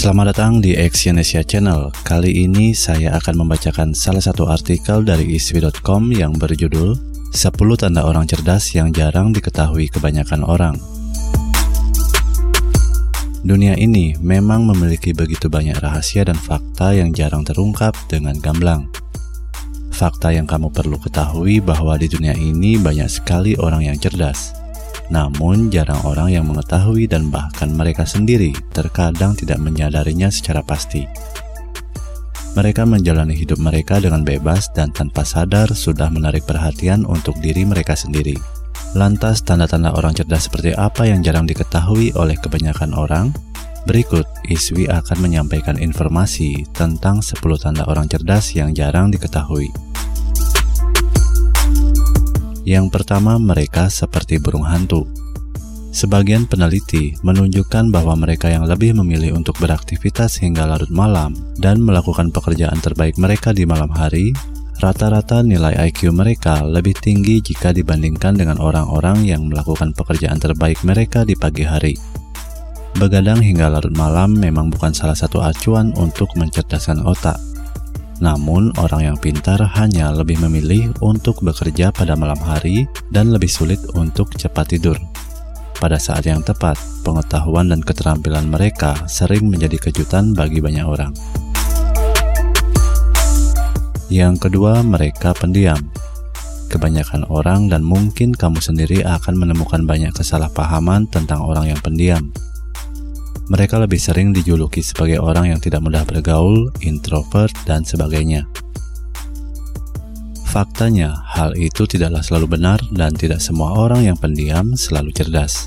Selamat datang di Exyonesia Channel. Kali ini saya akan membacakan salah satu artikel dari iswi.com yang berjudul 10 tanda orang cerdas yang jarang diketahui kebanyakan orang. Dunia ini memang memiliki begitu banyak rahasia dan fakta yang jarang terungkap dengan gamblang. Fakta yang kamu perlu ketahui bahwa di dunia ini banyak sekali orang yang cerdas namun, jarang orang yang mengetahui dan bahkan mereka sendiri terkadang tidak menyadarinya secara pasti. Mereka menjalani hidup mereka dengan bebas dan tanpa sadar sudah menarik perhatian untuk diri mereka sendiri. Lantas, tanda-tanda orang cerdas seperti apa yang jarang diketahui oleh kebanyakan orang? Berikut, Iswi akan menyampaikan informasi tentang 10 tanda orang cerdas yang jarang diketahui. Yang pertama, mereka seperti burung hantu. Sebagian peneliti menunjukkan bahwa mereka yang lebih memilih untuk beraktivitas hingga larut malam dan melakukan pekerjaan terbaik mereka di malam hari, rata-rata nilai IQ mereka lebih tinggi jika dibandingkan dengan orang-orang yang melakukan pekerjaan terbaik mereka di pagi hari. Begadang hingga larut malam memang bukan salah satu acuan untuk mencerdaskan otak. Namun, orang yang pintar hanya lebih memilih untuk bekerja pada malam hari dan lebih sulit untuk cepat tidur. Pada saat yang tepat, pengetahuan dan keterampilan mereka sering menjadi kejutan bagi banyak orang. Yang kedua, mereka pendiam. Kebanyakan orang dan mungkin kamu sendiri akan menemukan banyak kesalahpahaman tentang orang yang pendiam mereka lebih sering dijuluki sebagai orang yang tidak mudah bergaul, introvert, dan sebagainya. Faktanya, hal itu tidaklah selalu benar dan tidak semua orang yang pendiam selalu cerdas.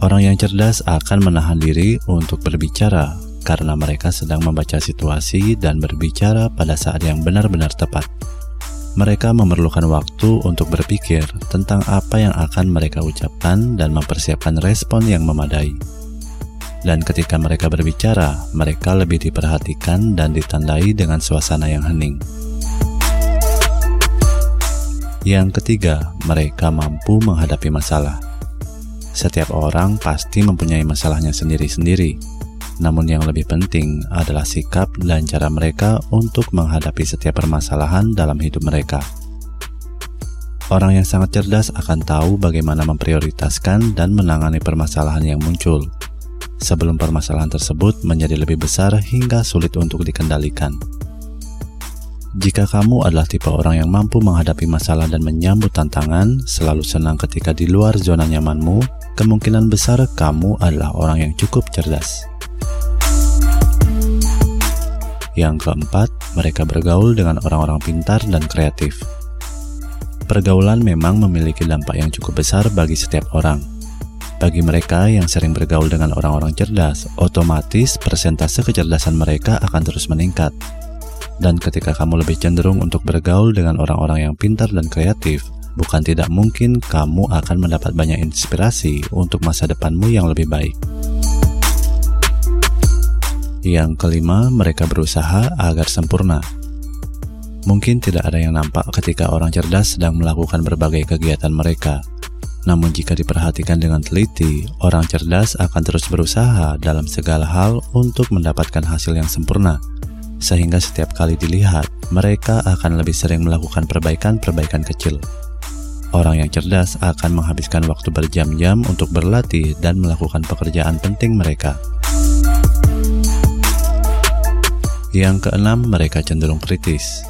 Orang yang cerdas akan menahan diri untuk berbicara karena mereka sedang membaca situasi dan berbicara pada saat yang benar-benar tepat. Mereka memerlukan waktu untuk berpikir tentang apa yang akan mereka ucapkan dan mempersiapkan respon yang memadai dan ketika mereka berbicara, mereka lebih diperhatikan dan ditandai dengan suasana yang hening. Yang ketiga, mereka mampu menghadapi masalah. Setiap orang pasti mempunyai masalahnya sendiri-sendiri, namun yang lebih penting adalah sikap dan cara mereka untuk menghadapi setiap permasalahan dalam hidup mereka. Orang yang sangat cerdas akan tahu bagaimana memprioritaskan dan menangani permasalahan yang muncul sebelum permasalahan tersebut menjadi lebih besar hingga sulit untuk dikendalikan. Jika kamu adalah tipe orang yang mampu menghadapi masalah dan menyambut tantangan, selalu senang ketika di luar zona nyamanmu, kemungkinan besar kamu adalah orang yang cukup cerdas. Yang keempat, mereka bergaul dengan orang-orang pintar dan kreatif. Pergaulan memang memiliki dampak yang cukup besar bagi setiap orang bagi mereka yang sering bergaul dengan orang-orang cerdas, otomatis persentase kecerdasan mereka akan terus meningkat. Dan ketika kamu lebih cenderung untuk bergaul dengan orang-orang yang pintar dan kreatif, bukan tidak mungkin kamu akan mendapat banyak inspirasi untuk masa depanmu yang lebih baik. Yang kelima, mereka berusaha agar sempurna. Mungkin tidak ada yang nampak ketika orang cerdas sedang melakukan berbagai kegiatan mereka, namun jika diperhatikan dengan teliti, orang cerdas akan terus berusaha dalam segala hal untuk mendapatkan hasil yang sempurna. Sehingga setiap kali dilihat, mereka akan lebih sering melakukan perbaikan-perbaikan kecil. Orang yang cerdas akan menghabiskan waktu berjam-jam untuk berlatih dan melakukan pekerjaan penting mereka. Yang keenam, mereka cenderung kritis.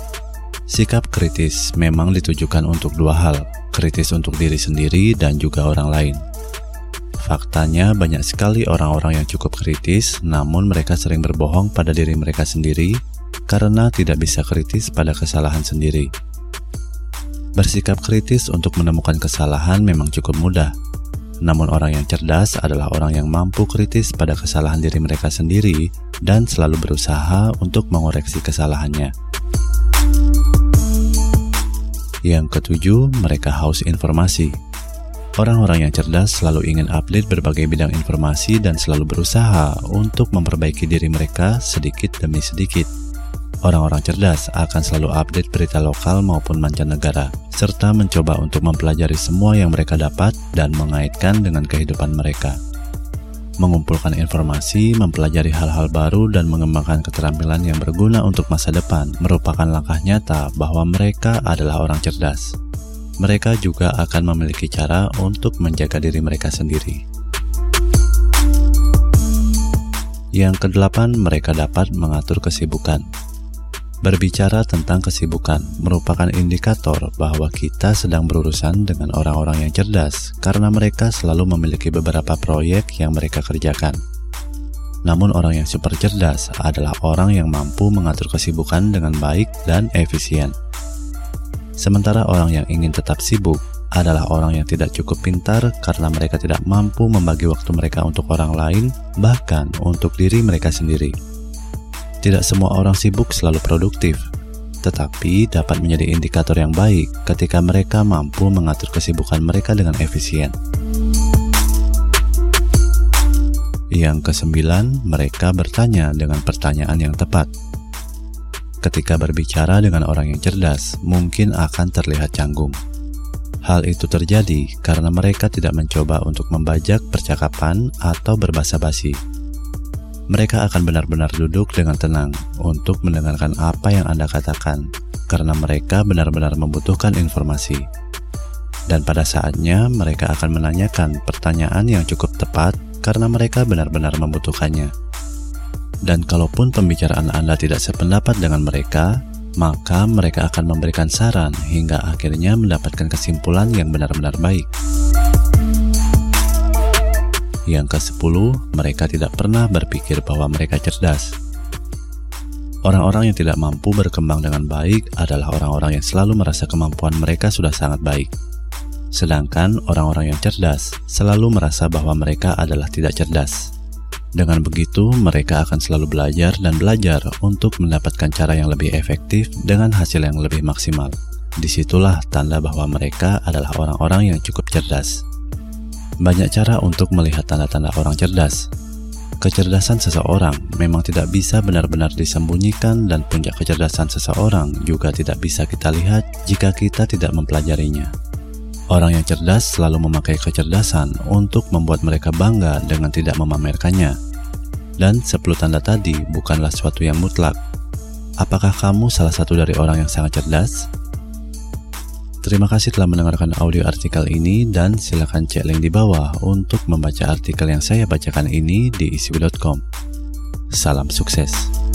Sikap kritis memang ditujukan untuk dua hal, kritis untuk diri sendiri dan juga orang lain. Faktanya banyak sekali orang-orang yang cukup kritis namun mereka sering berbohong pada diri mereka sendiri karena tidak bisa kritis pada kesalahan sendiri. Bersikap kritis untuk menemukan kesalahan memang cukup mudah. Namun orang yang cerdas adalah orang yang mampu kritis pada kesalahan diri mereka sendiri dan selalu berusaha untuk mengoreksi kesalahannya. Yang ketujuh, mereka haus informasi. Orang-orang yang cerdas selalu ingin update berbagai bidang informasi dan selalu berusaha untuk memperbaiki diri mereka sedikit demi sedikit. Orang-orang cerdas akan selalu update berita lokal maupun mancanegara, serta mencoba untuk mempelajari semua yang mereka dapat dan mengaitkan dengan kehidupan mereka. Mengumpulkan informasi, mempelajari hal-hal baru, dan mengembangkan keterampilan yang berguna untuk masa depan merupakan langkah nyata bahwa mereka adalah orang cerdas. Mereka juga akan memiliki cara untuk menjaga diri mereka sendiri. Yang kedelapan, mereka dapat mengatur kesibukan. Berbicara tentang kesibukan merupakan indikator bahwa kita sedang berurusan dengan orang-orang yang cerdas karena mereka selalu memiliki beberapa proyek yang mereka kerjakan. Namun orang yang super cerdas adalah orang yang mampu mengatur kesibukan dengan baik dan efisien. Sementara orang yang ingin tetap sibuk adalah orang yang tidak cukup pintar karena mereka tidak mampu membagi waktu mereka untuk orang lain, bahkan untuk diri mereka sendiri. Tidak semua orang sibuk selalu produktif, tetapi dapat menjadi indikator yang baik ketika mereka mampu mengatur kesibukan mereka dengan efisien. Yang kesembilan, mereka bertanya dengan pertanyaan yang tepat. Ketika berbicara dengan orang yang cerdas, mungkin akan terlihat canggung. Hal itu terjadi karena mereka tidak mencoba untuk membajak percakapan atau berbahasa basi mereka akan benar-benar duduk dengan tenang untuk mendengarkan apa yang Anda katakan, karena mereka benar-benar membutuhkan informasi. Dan pada saatnya, mereka akan menanyakan pertanyaan yang cukup tepat karena mereka benar-benar membutuhkannya. Dan kalaupun pembicaraan Anda tidak sependapat dengan mereka, maka mereka akan memberikan saran hingga akhirnya mendapatkan kesimpulan yang benar-benar baik. Yang ke-10, mereka tidak pernah berpikir bahwa mereka cerdas. Orang-orang yang tidak mampu berkembang dengan baik adalah orang-orang yang selalu merasa kemampuan mereka sudah sangat baik. Sedangkan orang-orang yang cerdas selalu merasa bahwa mereka adalah tidak cerdas. Dengan begitu, mereka akan selalu belajar dan belajar untuk mendapatkan cara yang lebih efektif dengan hasil yang lebih maksimal. Di situlah tanda bahwa mereka adalah orang-orang yang cukup cerdas. Banyak cara untuk melihat tanda-tanda orang cerdas. Kecerdasan seseorang memang tidak bisa benar-benar disembunyikan dan puncak kecerdasan seseorang juga tidak bisa kita lihat jika kita tidak mempelajarinya. Orang yang cerdas selalu memakai kecerdasan untuk membuat mereka bangga dengan tidak memamerkannya. Dan 10 tanda tadi bukanlah sesuatu yang mutlak. Apakah kamu salah satu dari orang yang sangat cerdas? Terima kasih telah mendengarkan audio artikel ini dan silakan cek link di bawah untuk membaca artikel yang saya bacakan ini di isiwi.com. Salam sukses.